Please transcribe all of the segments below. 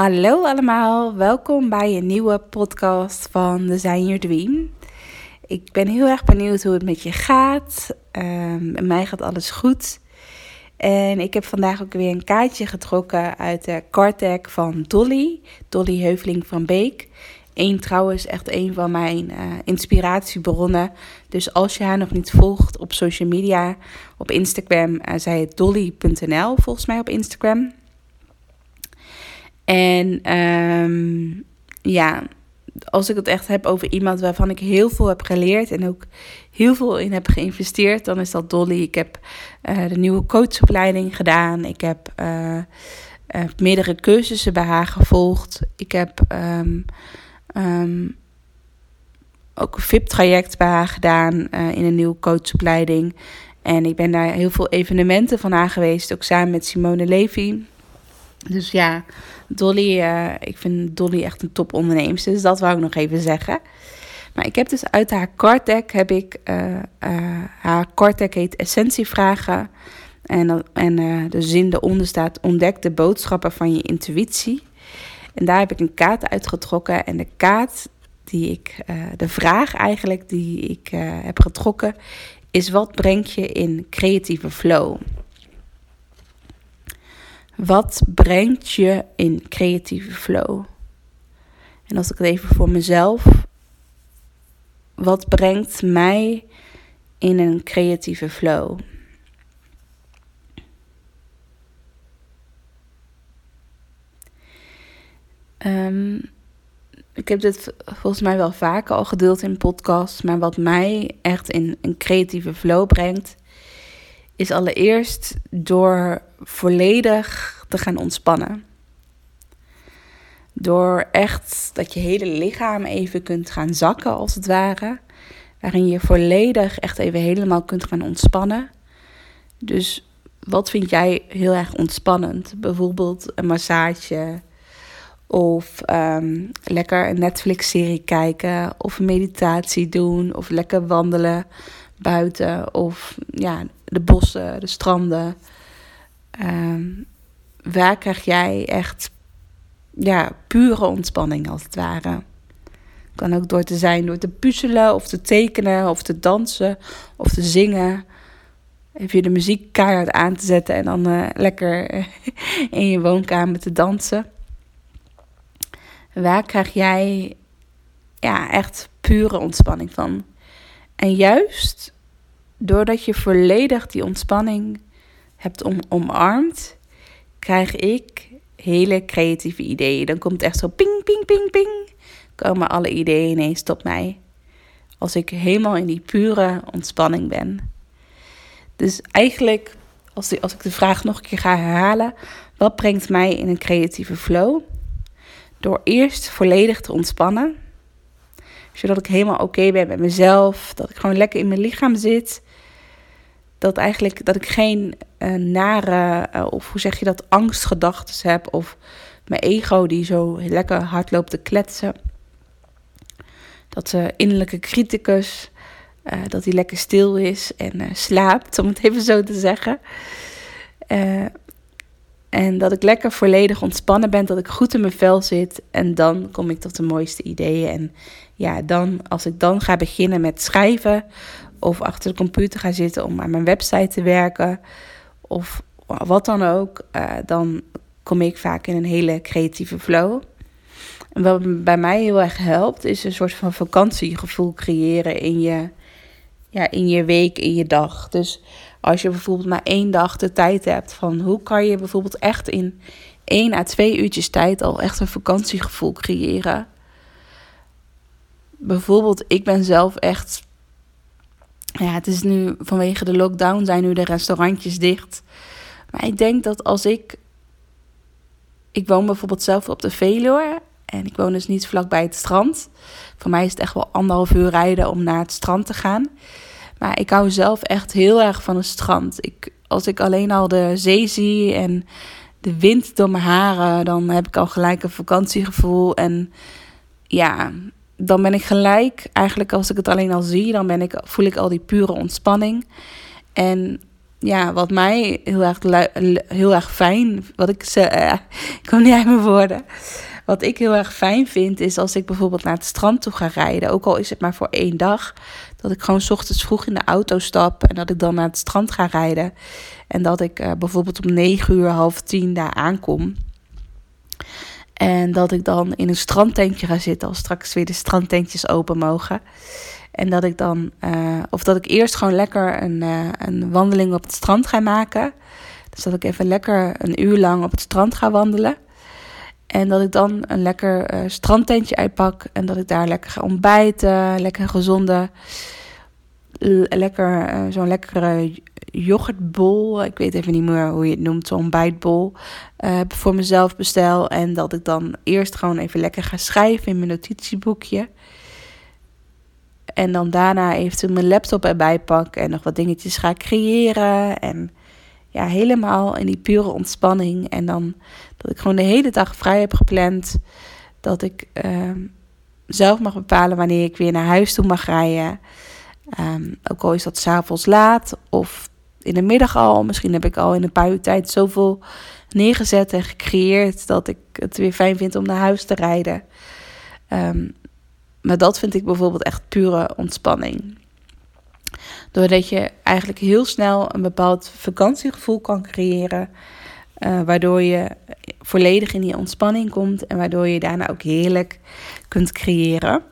Hallo allemaal, welkom bij een nieuwe podcast van Design Your Dream. Ik ben heel erg benieuwd hoe het met je gaat. Um, mij gaat alles goed. En ik heb vandaag ook weer een kaartje getrokken uit de Cartec van Dolly. Dolly Heuveling van Beek. Eén trouwens echt een van mijn uh, inspiratiebronnen. Dus als je haar nog niet volgt op social media, op Instagram, uh, zij dolly.nl volgens mij op Instagram. En um, ja, als ik het echt heb over iemand waarvan ik heel veel heb geleerd en ook heel veel in heb geïnvesteerd, dan is dat Dolly. Ik heb uh, de nieuwe coachopleiding gedaan. Ik heb uh, uh, meerdere cursussen bij haar gevolgd. Ik heb um, um, ook een VIP-traject bij haar gedaan in een nieuwe coachopleiding. En ik ben daar heel veel evenementen van haar geweest, ook samen met Simone Levy. Dus ja, Dolly, uh, ik vind Dolly echt een top ondernemer. Dus dat wou ik nog even zeggen. Maar ik heb dus uit haar Cartec heb ik uh, uh, haar Cartec heet Essentievragen. En, en de zin eronder staat: ontdek de boodschappen van je intuïtie. En daar heb ik een kaart uitgetrokken. En de kaart die ik, de vraag eigenlijk die ik heb getrokken, is: wat brengt je in creatieve flow? Wat brengt je in creatieve flow? En als ik het even voor mezelf. Wat brengt mij in een creatieve flow? Um, ik heb dit volgens mij wel vaker al gedeeld in podcasts. Maar wat mij echt in een creatieve flow brengt, is allereerst door volledig te gaan ontspannen. Door echt dat je hele lichaam even kunt gaan zakken, als het ware. Waarin je volledig echt even helemaal kunt gaan ontspannen. Dus wat vind jij heel erg ontspannend? Bijvoorbeeld een massage. Of um, lekker een Netflix-serie kijken. Of meditatie doen. Of lekker wandelen buiten. Of ja, de bossen, de stranden. Um, waar krijg jij echt ja, pure ontspanning als het ware? Kan ook door te zijn, door te puzzelen of te tekenen of te dansen of te zingen. Heb je de muziek keihard aan te zetten en dan uh, lekker in je woonkamer te dansen. Waar krijg jij ja, echt pure ontspanning van? En juist doordat je volledig die ontspanning hebt om, omarmd, krijg ik hele creatieve ideeën. Dan komt echt zo ping, ping, ping, ping. Komen alle ideeën ineens tot mij. Als ik helemaal in die pure ontspanning ben. Dus eigenlijk, als, als ik de vraag nog een keer ga herhalen. Wat brengt mij in een creatieve flow? Door eerst volledig te ontspannen. Zodat ik helemaal oké ben met mezelf. Dat ik gewoon lekker in mijn lichaam zit dat eigenlijk dat ik geen uh, nare, uh, of hoe zeg je dat, angstgedachten heb. Of mijn ego die zo lekker hard loopt te kletsen. Dat de innerlijke criticus, dat hij lekker stil is en slaapt, om het even zo te zeggen. En dat ik lekker volledig ontspannen ben, dat ik goed in mijn vel zit. En dan kom ik tot de mooiste ideeën. En ja, dan, als ik dan ga beginnen met schrijven of achter de computer ga zitten om aan mijn website te werken of wat dan ook, uh, dan kom ik vaak in een hele creatieve flow. En wat bij mij heel erg helpt, is een soort van vakantiegevoel creëren in je, ja, in je week, in je dag. Dus als je bijvoorbeeld maar één dag de tijd hebt van hoe kan je bijvoorbeeld echt in één à twee uurtjes tijd al echt een vakantiegevoel creëren. Bijvoorbeeld, ik ben zelf echt ja, het is nu vanwege de lockdown zijn nu de restaurantjes dicht. Maar ik denk dat als ik. Ik woon bijvoorbeeld zelf op de Veluwe. En ik woon dus niet vlakbij het strand. Voor mij is het echt wel anderhalf uur rijden om naar het strand te gaan. Maar ik hou zelf echt heel erg van het strand. Ik, als ik alleen al de zee zie en de wind door mijn haren, dan heb ik al gelijk een vakantiegevoel. En ja, dan ben ik gelijk, eigenlijk als ik het alleen al zie, dan ben ik, voel ik al die pure ontspanning. En ja, wat mij heel erg, heel erg fijn, wat ik ze, uh, ik kom niet uit mijn woorden. Wat ik heel erg fijn vind, is als ik bijvoorbeeld naar het strand toe ga rijden, ook al is het maar voor één dag, dat ik gewoon ochtends vroeg in de auto stap en dat ik dan naar het strand ga rijden. En dat ik uh, bijvoorbeeld om 9 uur, half tien daar aankom. En dat ik dan in een strandtentje ga zitten als straks weer de strandtentjes open mogen. En dat ik dan, uh, of dat ik eerst gewoon lekker een, uh, een wandeling op het strand ga maken. Dus dat ik even lekker een uur lang op het strand ga wandelen. En dat ik dan een lekker uh, strandtentje uitpak. En dat ik daar lekker ga ontbijten. Lekker gezonde, lekker, zo'n lekkere yoghurtbol. Ik weet even niet meer hoe je het noemt, zo'n ontbijtbol. Uh, voor mezelf bestel. En dat ik dan eerst gewoon even lekker ga schrijven in mijn notitieboekje. En dan daarna eventueel mijn laptop erbij pak en nog wat dingetjes ga creëren. En ja, helemaal in die pure ontspanning. En dan dat ik gewoon de hele dag vrij heb gepland. Dat ik uh, zelf mag bepalen wanneer ik weer naar huis toe mag rijden. Um, ook al is dat s'avonds laat of in de middag al. Misschien heb ik al in een paar uur tijd zoveel neergezet en gecreëerd dat ik het weer fijn vind om naar huis te rijden. Um, maar dat vind ik bijvoorbeeld echt pure ontspanning. Doordat je eigenlijk heel snel een bepaald vakantiegevoel kan creëren. Uh, waardoor je volledig in die ontspanning komt en waardoor je daarna ook heerlijk kunt creëren.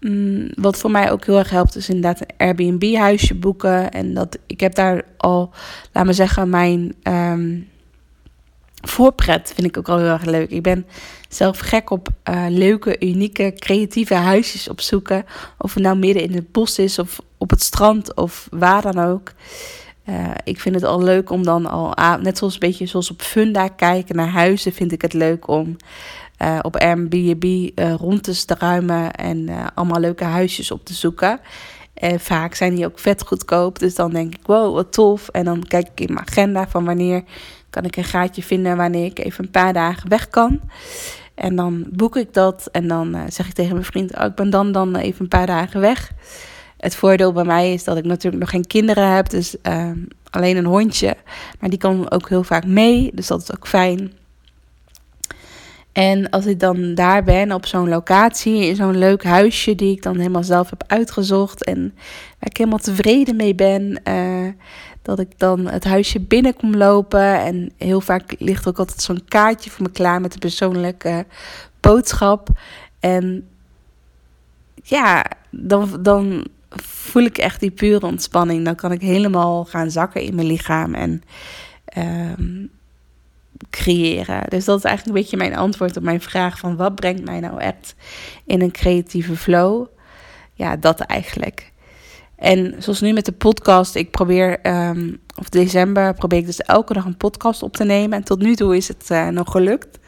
Mm, wat voor mij ook heel erg helpt, is inderdaad een Airbnb-huisje boeken. En dat, ik heb daar al, laat me zeggen, mijn um, voorpret vind ik ook al heel erg leuk. Ik ben zelf gek op uh, leuke, unieke, creatieve huisjes opzoeken. Of het nou midden in het bos is of op het strand of waar dan ook. Uh, ik vind het al leuk om dan al, net zoals een beetje zoals op Funda kijken naar huizen, vind ik het leuk om uh, op Airbnb rond te struimen en allemaal leuke huisjes op te zoeken. En vaak zijn die ook vet goedkoop, dus dan denk ik, wow, wat tof. En dan kijk ik in mijn agenda van wanneer kan ik een gaatje vinden wanneer ik even een paar dagen weg kan. En dan boek ik dat en dan zeg ik tegen mijn vriend, oh, ik ben dan, dan even een paar dagen weg. Het voordeel bij mij is dat ik natuurlijk nog geen kinderen heb, dus uh, alleen een hondje. Maar die kan ook heel vaak mee, dus dat is ook fijn. En als ik dan daar ben op zo'n locatie, in zo'n leuk huisje die ik dan helemaal zelf heb uitgezocht en ik helemaal tevreden mee ben, uh, dat ik dan het huisje binnen kom lopen. En heel vaak ligt ook altijd zo'n kaartje voor me klaar met een persoonlijke boodschap. En ja, dan, dan voel ik echt die pure ontspanning. Dan kan ik helemaal gaan zakken in mijn lichaam en um, creëren. Dus dat is eigenlijk een beetje mijn antwoord op mijn vraag van wat brengt mij nou echt in een creatieve flow? Ja, dat eigenlijk. En zoals nu met de podcast, ik probeer, um, of december, probeer ik dus elke dag een podcast op te nemen. En tot nu toe is het uh, nog gelukt.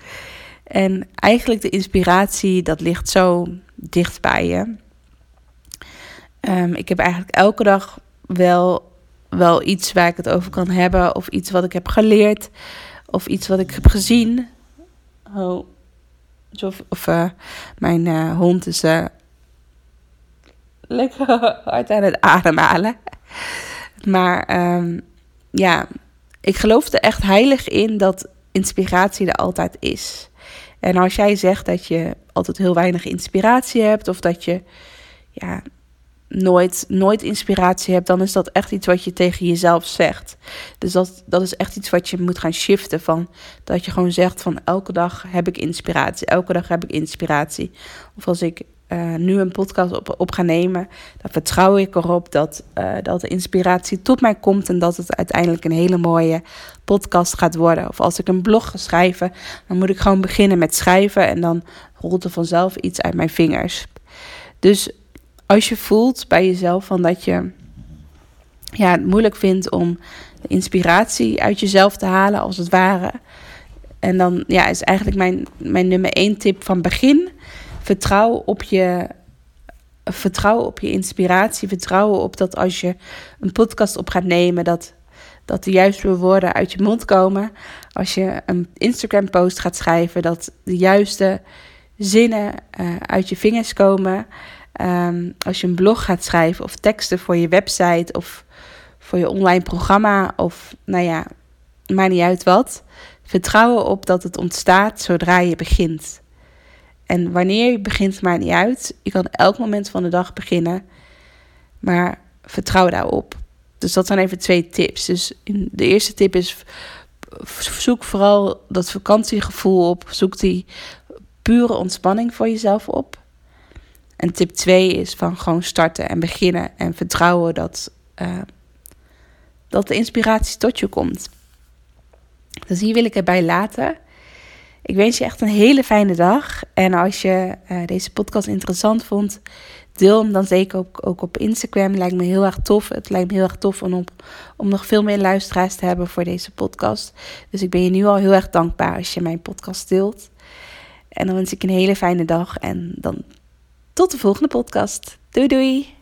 En eigenlijk de inspiratie, dat ligt zo dicht bij je. Um, ik heb eigenlijk elke dag wel, wel iets waar ik het over kan hebben. Of iets wat ik heb geleerd. Of iets wat ik heb gezien. Oh. Of, of uh, mijn uh, hond is lekker hard aan het ademhalen. Maar um, ja, ik geloof er echt heilig in dat inspiratie er altijd is. En als jij zegt dat je altijd heel weinig inspiratie hebt, of dat je ja, nooit, nooit inspiratie hebt, dan is dat echt iets wat je tegen jezelf zegt. Dus dat, dat is echt iets wat je moet gaan shiften. Van, dat je gewoon zegt van elke dag heb ik inspiratie. Elke dag heb ik inspiratie. Of als ik uh, nu een podcast op, op nemen, dan vertrouw ik erop dat, uh, dat de inspiratie tot mij komt en dat het uiteindelijk een hele mooie podcast gaat worden. Of als ik een blog ga schrijven, dan moet ik gewoon beginnen met schrijven en dan rolt er vanzelf iets uit mijn vingers. Dus als je voelt bij jezelf van dat je ja, het moeilijk vindt om de inspiratie uit jezelf te halen, als het ware. En dan ja, is eigenlijk mijn, mijn nummer één tip van begin. Vertrouw op je, vertrouw op je inspiratie. Vertrouwen op dat als je een podcast op gaat nemen, dat, dat de juiste woorden uit je mond komen. Als je een Instagram post gaat schrijven, dat de juiste zinnen uh, uit je vingers komen. Um, als je een blog gaat schrijven of teksten voor je website of voor je online programma of nou ja, maakt niet uit wat. Vertrouwen op dat het ontstaat zodra je begint. En wanneer je begint, maakt niet uit. Je kan elk moment van de dag beginnen. Maar vertrouw daarop. Dus dat zijn even twee tips. Dus de eerste tip is: zoek vooral dat vakantiegevoel op. Zoek die pure ontspanning voor jezelf op. En tip 2 is van gewoon starten en beginnen en vertrouwen dat, uh, dat de inspiratie tot je komt. Dus hier wil ik erbij laten. Ik wens je echt een hele fijne dag. En als je uh, deze podcast interessant vond, deel hem dan zeker ook, ook op Instagram. Lijkt me heel erg tof. Het lijkt me heel erg tof om, op, om nog veel meer luisteraars te hebben voor deze podcast. Dus ik ben je nu al heel erg dankbaar als je mijn podcast deelt. En dan wens ik een hele fijne dag en dan tot de volgende podcast. Doei doei!